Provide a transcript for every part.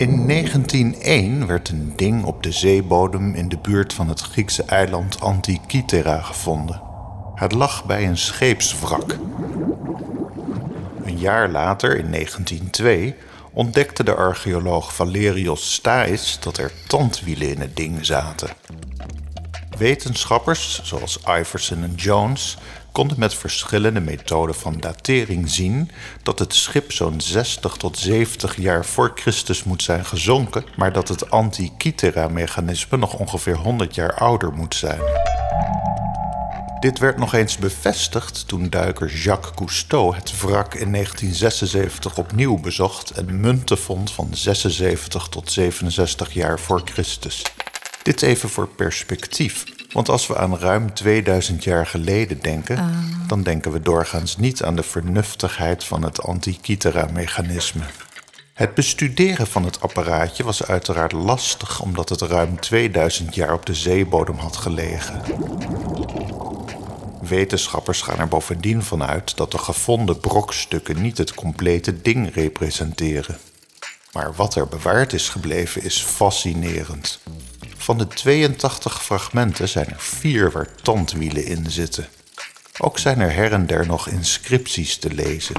In 1901 werd een ding op de zeebodem in de buurt van het Griekse eiland Antikythera gevonden. Het lag bij een scheepswrak. Een jaar later, in 1902, ontdekte de archeoloog Valerios Stais dat er tandwielen in het ding zaten. Wetenschappers, zoals Iverson en Jones, konden met verschillende methoden van datering zien dat het schip zo'n 60 tot 70 jaar voor Christus moet zijn gezonken, maar dat het Antikythera-mechanisme nog ongeveer 100 jaar ouder moet zijn. Dit werd nog eens bevestigd toen duiker Jacques Cousteau het wrak in 1976 opnieuw bezocht en munten vond van 76 tot 67 jaar voor Christus. Dit even voor perspectief. Want als we aan ruim 2000 jaar geleden denken, dan denken we doorgaans niet aan de vernuftigheid van het Antikythera-mechanisme. Het bestuderen van het apparaatje was uiteraard lastig omdat het ruim 2000 jaar op de zeebodem had gelegen. Wetenschappers gaan er bovendien vanuit dat de gevonden brokstukken niet het complete ding representeren. Maar wat er bewaard is gebleven is fascinerend. Van de 82 fragmenten zijn er vier waar tandwielen in zitten. Ook zijn er her en der nog inscripties te lezen.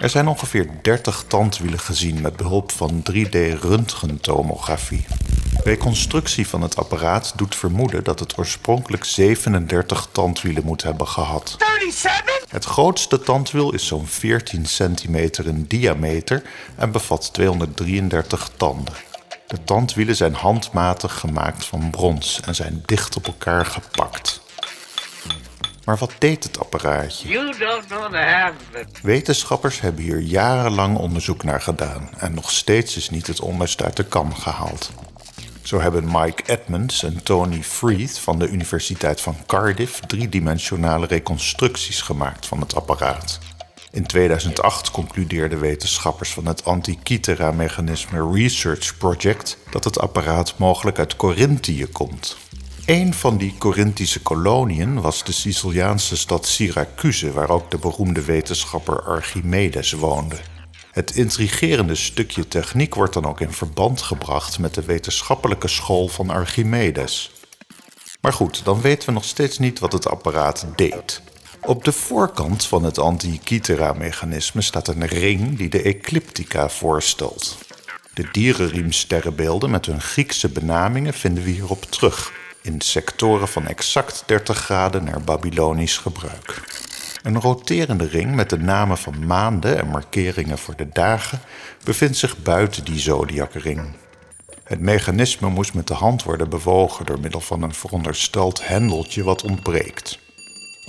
Er zijn ongeveer 30 tandwielen gezien met behulp van 3D-röntgentomografie. Reconstructie van het apparaat doet vermoeden dat het oorspronkelijk 37 tandwielen moet hebben gehad. 37? Het grootste tandwiel is zo'n 14 centimeter in diameter en bevat 233 tanden. De tandwielen zijn handmatig gemaakt van brons en zijn dicht op elkaar gepakt. Maar wat deed het apparaatje? Wetenschappers hebben hier jarenlang onderzoek naar gedaan en nog steeds is niet het onbest uit de kam gehaald. Zo hebben Mike Edmonds en Tony Freeth van de Universiteit van Cardiff driedimensionale reconstructies gemaakt van het apparaat. In 2008 concludeerden wetenschappers van het Antikythera-mechanisme Research Project dat het apparaat mogelijk uit Corinthië komt. Een van die Corinthische koloniën was de Siciliaanse stad Syracuse, waar ook de beroemde wetenschapper Archimedes woonde. Het intrigerende stukje techniek wordt dan ook in verband gebracht met de wetenschappelijke school van Archimedes. Maar goed, dan weten we nog steeds niet wat het apparaat deed. Op de voorkant van het Antikythera-mechanisme staat een ring die de ecliptica voorstelt. De dierenriemsterrenbeelden met hun Griekse benamingen vinden we hierop terug, in sectoren van exact 30 graden naar Babylonisch gebruik. Een roterende ring met de namen van maanden en markeringen voor de dagen bevindt zich buiten die zodiacring. Het mechanisme moest met de hand worden bewogen door middel van een verondersteld hendeltje wat ontbreekt.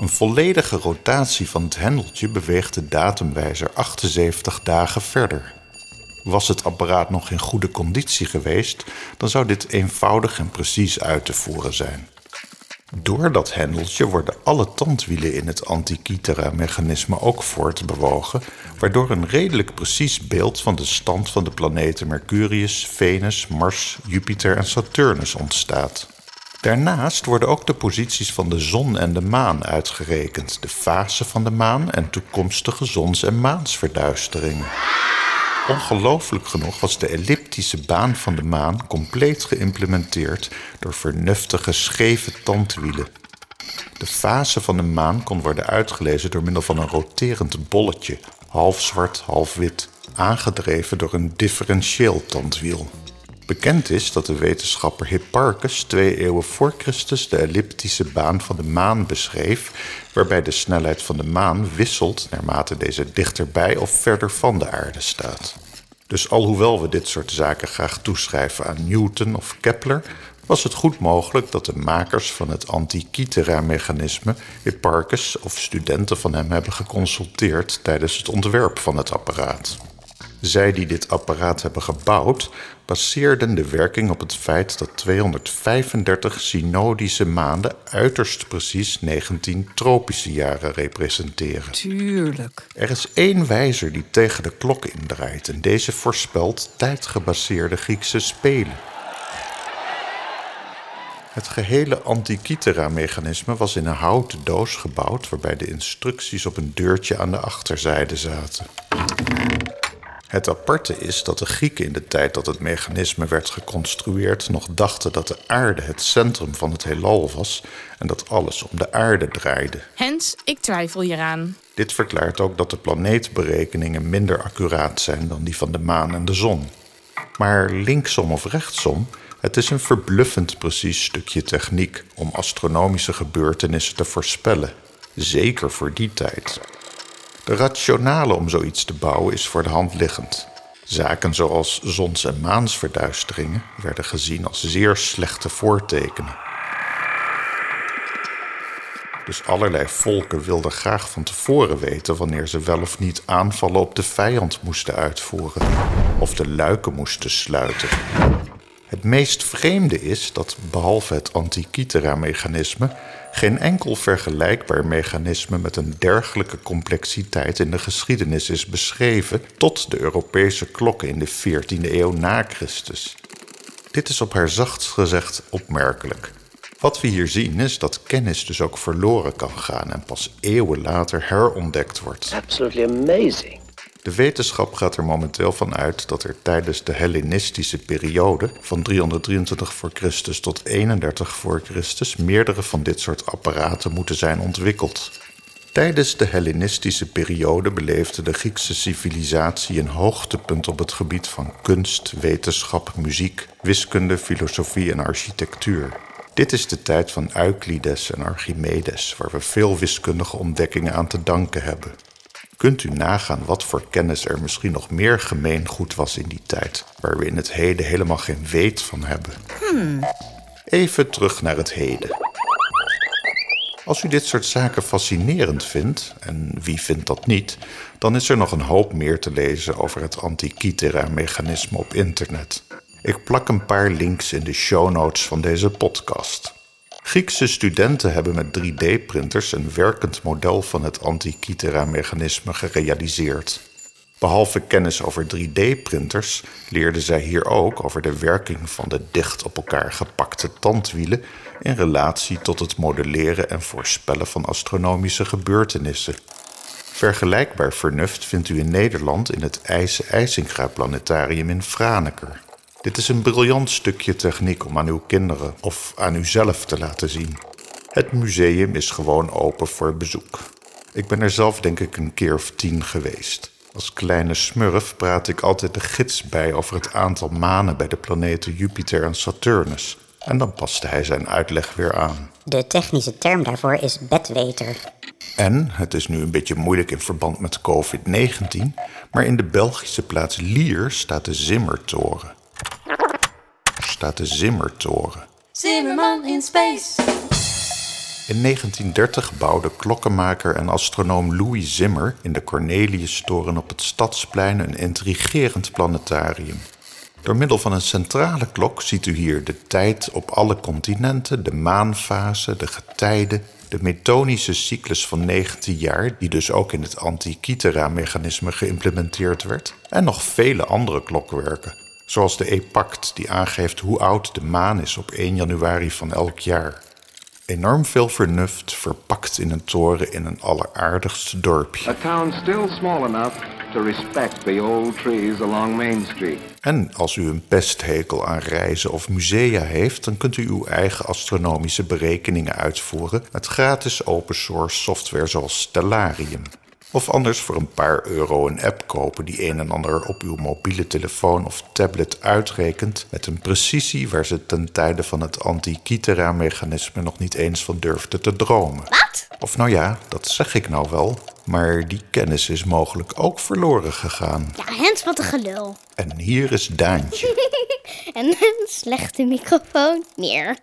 Een volledige rotatie van het hendeltje beweegt de datumwijzer 78 dagen verder. Was het apparaat nog in goede conditie geweest, dan zou dit eenvoudig en precies uit te voeren zijn. Door dat hendeltje worden alle tandwielen in het Antikythera-mechanisme ook voortbewogen, waardoor een redelijk precies beeld van de stand van de planeten Mercurius, Venus, Mars, Jupiter en Saturnus ontstaat. Daarnaast worden ook de posities van de zon en de maan uitgerekend, de fase van de maan en toekomstige zons- en maansverduisteringen. Ongelooflijk genoeg was de elliptische baan van de maan compleet geïmplementeerd door vernuftige scheve tandwielen. De fase van de maan kon worden uitgelezen door middel van een roterend bolletje, half zwart, half wit, aangedreven door een differentieel tandwiel. Bekend is dat de wetenschapper Hipparchus twee eeuwen voor Christus de elliptische baan van de maan beschreef, waarbij de snelheid van de maan wisselt naarmate deze dichterbij of verder van de aarde staat. Dus alhoewel we dit soort zaken graag toeschrijven aan Newton of Kepler, was het goed mogelijk dat de makers van het Antikythera-mechanisme Hipparchus of studenten van hem hebben geconsulteerd tijdens het ontwerp van het apparaat. Zij die dit apparaat hebben gebouwd, baseerden de werking op het feit dat 235 synodische maanden uiterst precies 19 tropische jaren representeren. Tuurlijk. Er is één wijzer die tegen de klok indraait en deze voorspelt tijdgebaseerde Griekse spelen. Het gehele Antikythera-mechanisme was in een houten doos gebouwd waarbij de instructies op een deurtje aan de achterzijde zaten. Het aparte is dat de Grieken in de tijd dat het mechanisme werd geconstrueerd nog dachten dat de aarde het centrum van het heelal was en dat alles om de aarde draaide. Hens, ik twijfel hieraan. Dit verklaart ook dat de planeetberekeningen minder accuraat zijn dan die van de maan en de zon. Maar linksom of rechtsom, het is een verbluffend precies stukje techniek om astronomische gebeurtenissen te voorspellen. Zeker voor die tijd. De rationale om zoiets te bouwen is voor de hand liggend. Zaken zoals zons- en maansverduisteringen werden gezien als zeer slechte voortekenen. Dus allerlei volken wilden graag van tevoren weten wanneer ze wel of niet aanvallen op de vijand moesten uitvoeren of de luiken moesten sluiten. Het meest vreemde is dat behalve het Antikythera-mechanisme geen enkel vergelijkbaar mechanisme met een dergelijke complexiteit in de geschiedenis is beschreven tot de Europese klokken in de 14e eeuw na Christus. Dit is op haar zachtst gezegd opmerkelijk. Wat we hier zien is dat kennis dus ook verloren kan gaan en pas eeuwen later herontdekt wordt. Absolutely amazing. De wetenschap gaat er momenteel van uit dat er tijdens de Hellenistische periode van 323 voor Christus tot 31 voor Christus meerdere van dit soort apparaten moeten zijn ontwikkeld. Tijdens de Hellenistische periode beleefde de Griekse civilisatie een hoogtepunt op het gebied van kunst, wetenschap, muziek, wiskunde, filosofie en architectuur. Dit is de tijd van Euclides en Archimedes, waar we veel wiskundige ontdekkingen aan te danken hebben. Kunt u nagaan wat voor kennis er misschien nog meer gemeengoed was in die tijd, waar we in het heden helemaal geen weet van hebben? Even terug naar het heden. Als u dit soort zaken fascinerend vindt, en wie vindt dat niet, dan is er nog een hoop meer te lezen over het Antikythera-mechanisme op internet. Ik plak een paar links in de show notes van deze podcast. Griekse studenten hebben met 3D-printers een werkend model van het Antikythera-mechanisme gerealiseerd. Behalve kennis over 3D-printers leerden zij hier ook over de werking van de dicht op elkaar gepakte tandwielen in relatie tot het modelleren en voorspellen van astronomische gebeurtenissen. Vergelijkbaar vernuft vindt u in Nederland in het IJsse-IJsinga Planetarium in Franeker. Dit is een briljant stukje techniek om aan uw kinderen of aan uzelf te laten zien. Het museum is gewoon open voor bezoek. Ik ben er zelf denk ik een keer of tien geweest. Als kleine smurf praat ik altijd de gids bij over het aantal manen bij de planeten Jupiter en Saturnus. En dan paste hij zijn uitleg weer aan. De technische term daarvoor is bedweter. En, het is nu een beetje moeilijk in verband met COVID-19, maar in de Belgische plaats Lier staat de Zimmertoren. Staat de Zimmertoren. Zimmerman in space. In 1930 bouwde klokkenmaker en astronoom Louis Zimmer in de Corneliustoren op het Stadsplein een intrigerend planetarium. Door middel van een centrale klok ziet u hier de tijd op alle continenten, de maanfase, de getijden, de metonische cyclus van 19 jaar, die dus ook in het Antikythera-mechanisme geïmplementeerd werd, en nog vele andere klokwerken, zoals de epact die aangeeft hoe oud de maan is op 1 januari van elk jaar. Enorm veel vernuft verpakt in een toren in een alleraardigst dorpje. A town still small enough to respect the old trees along Main Street. En als u een pesthekel aan reizen of musea heeft, dan kunt u uw eigen astronomische berekeningen uitvoeren met gratis open source software zoals Stellarium. Of anders voor een paar euro een app kopen die een en ander op uw mobiele telefoon of tablet uitrekent met een precisie waar ze ten tijde van het Antikythera-mechanisme nog niet eens van durfden te dromen. Wat? Of nou ja, dat zeg ik nou wel, maar die kennis is mogelijk ook verloren gegaan. Ja, Hens, wat een gelul. En hier is Daantje. En een slechte microfoon. Meer.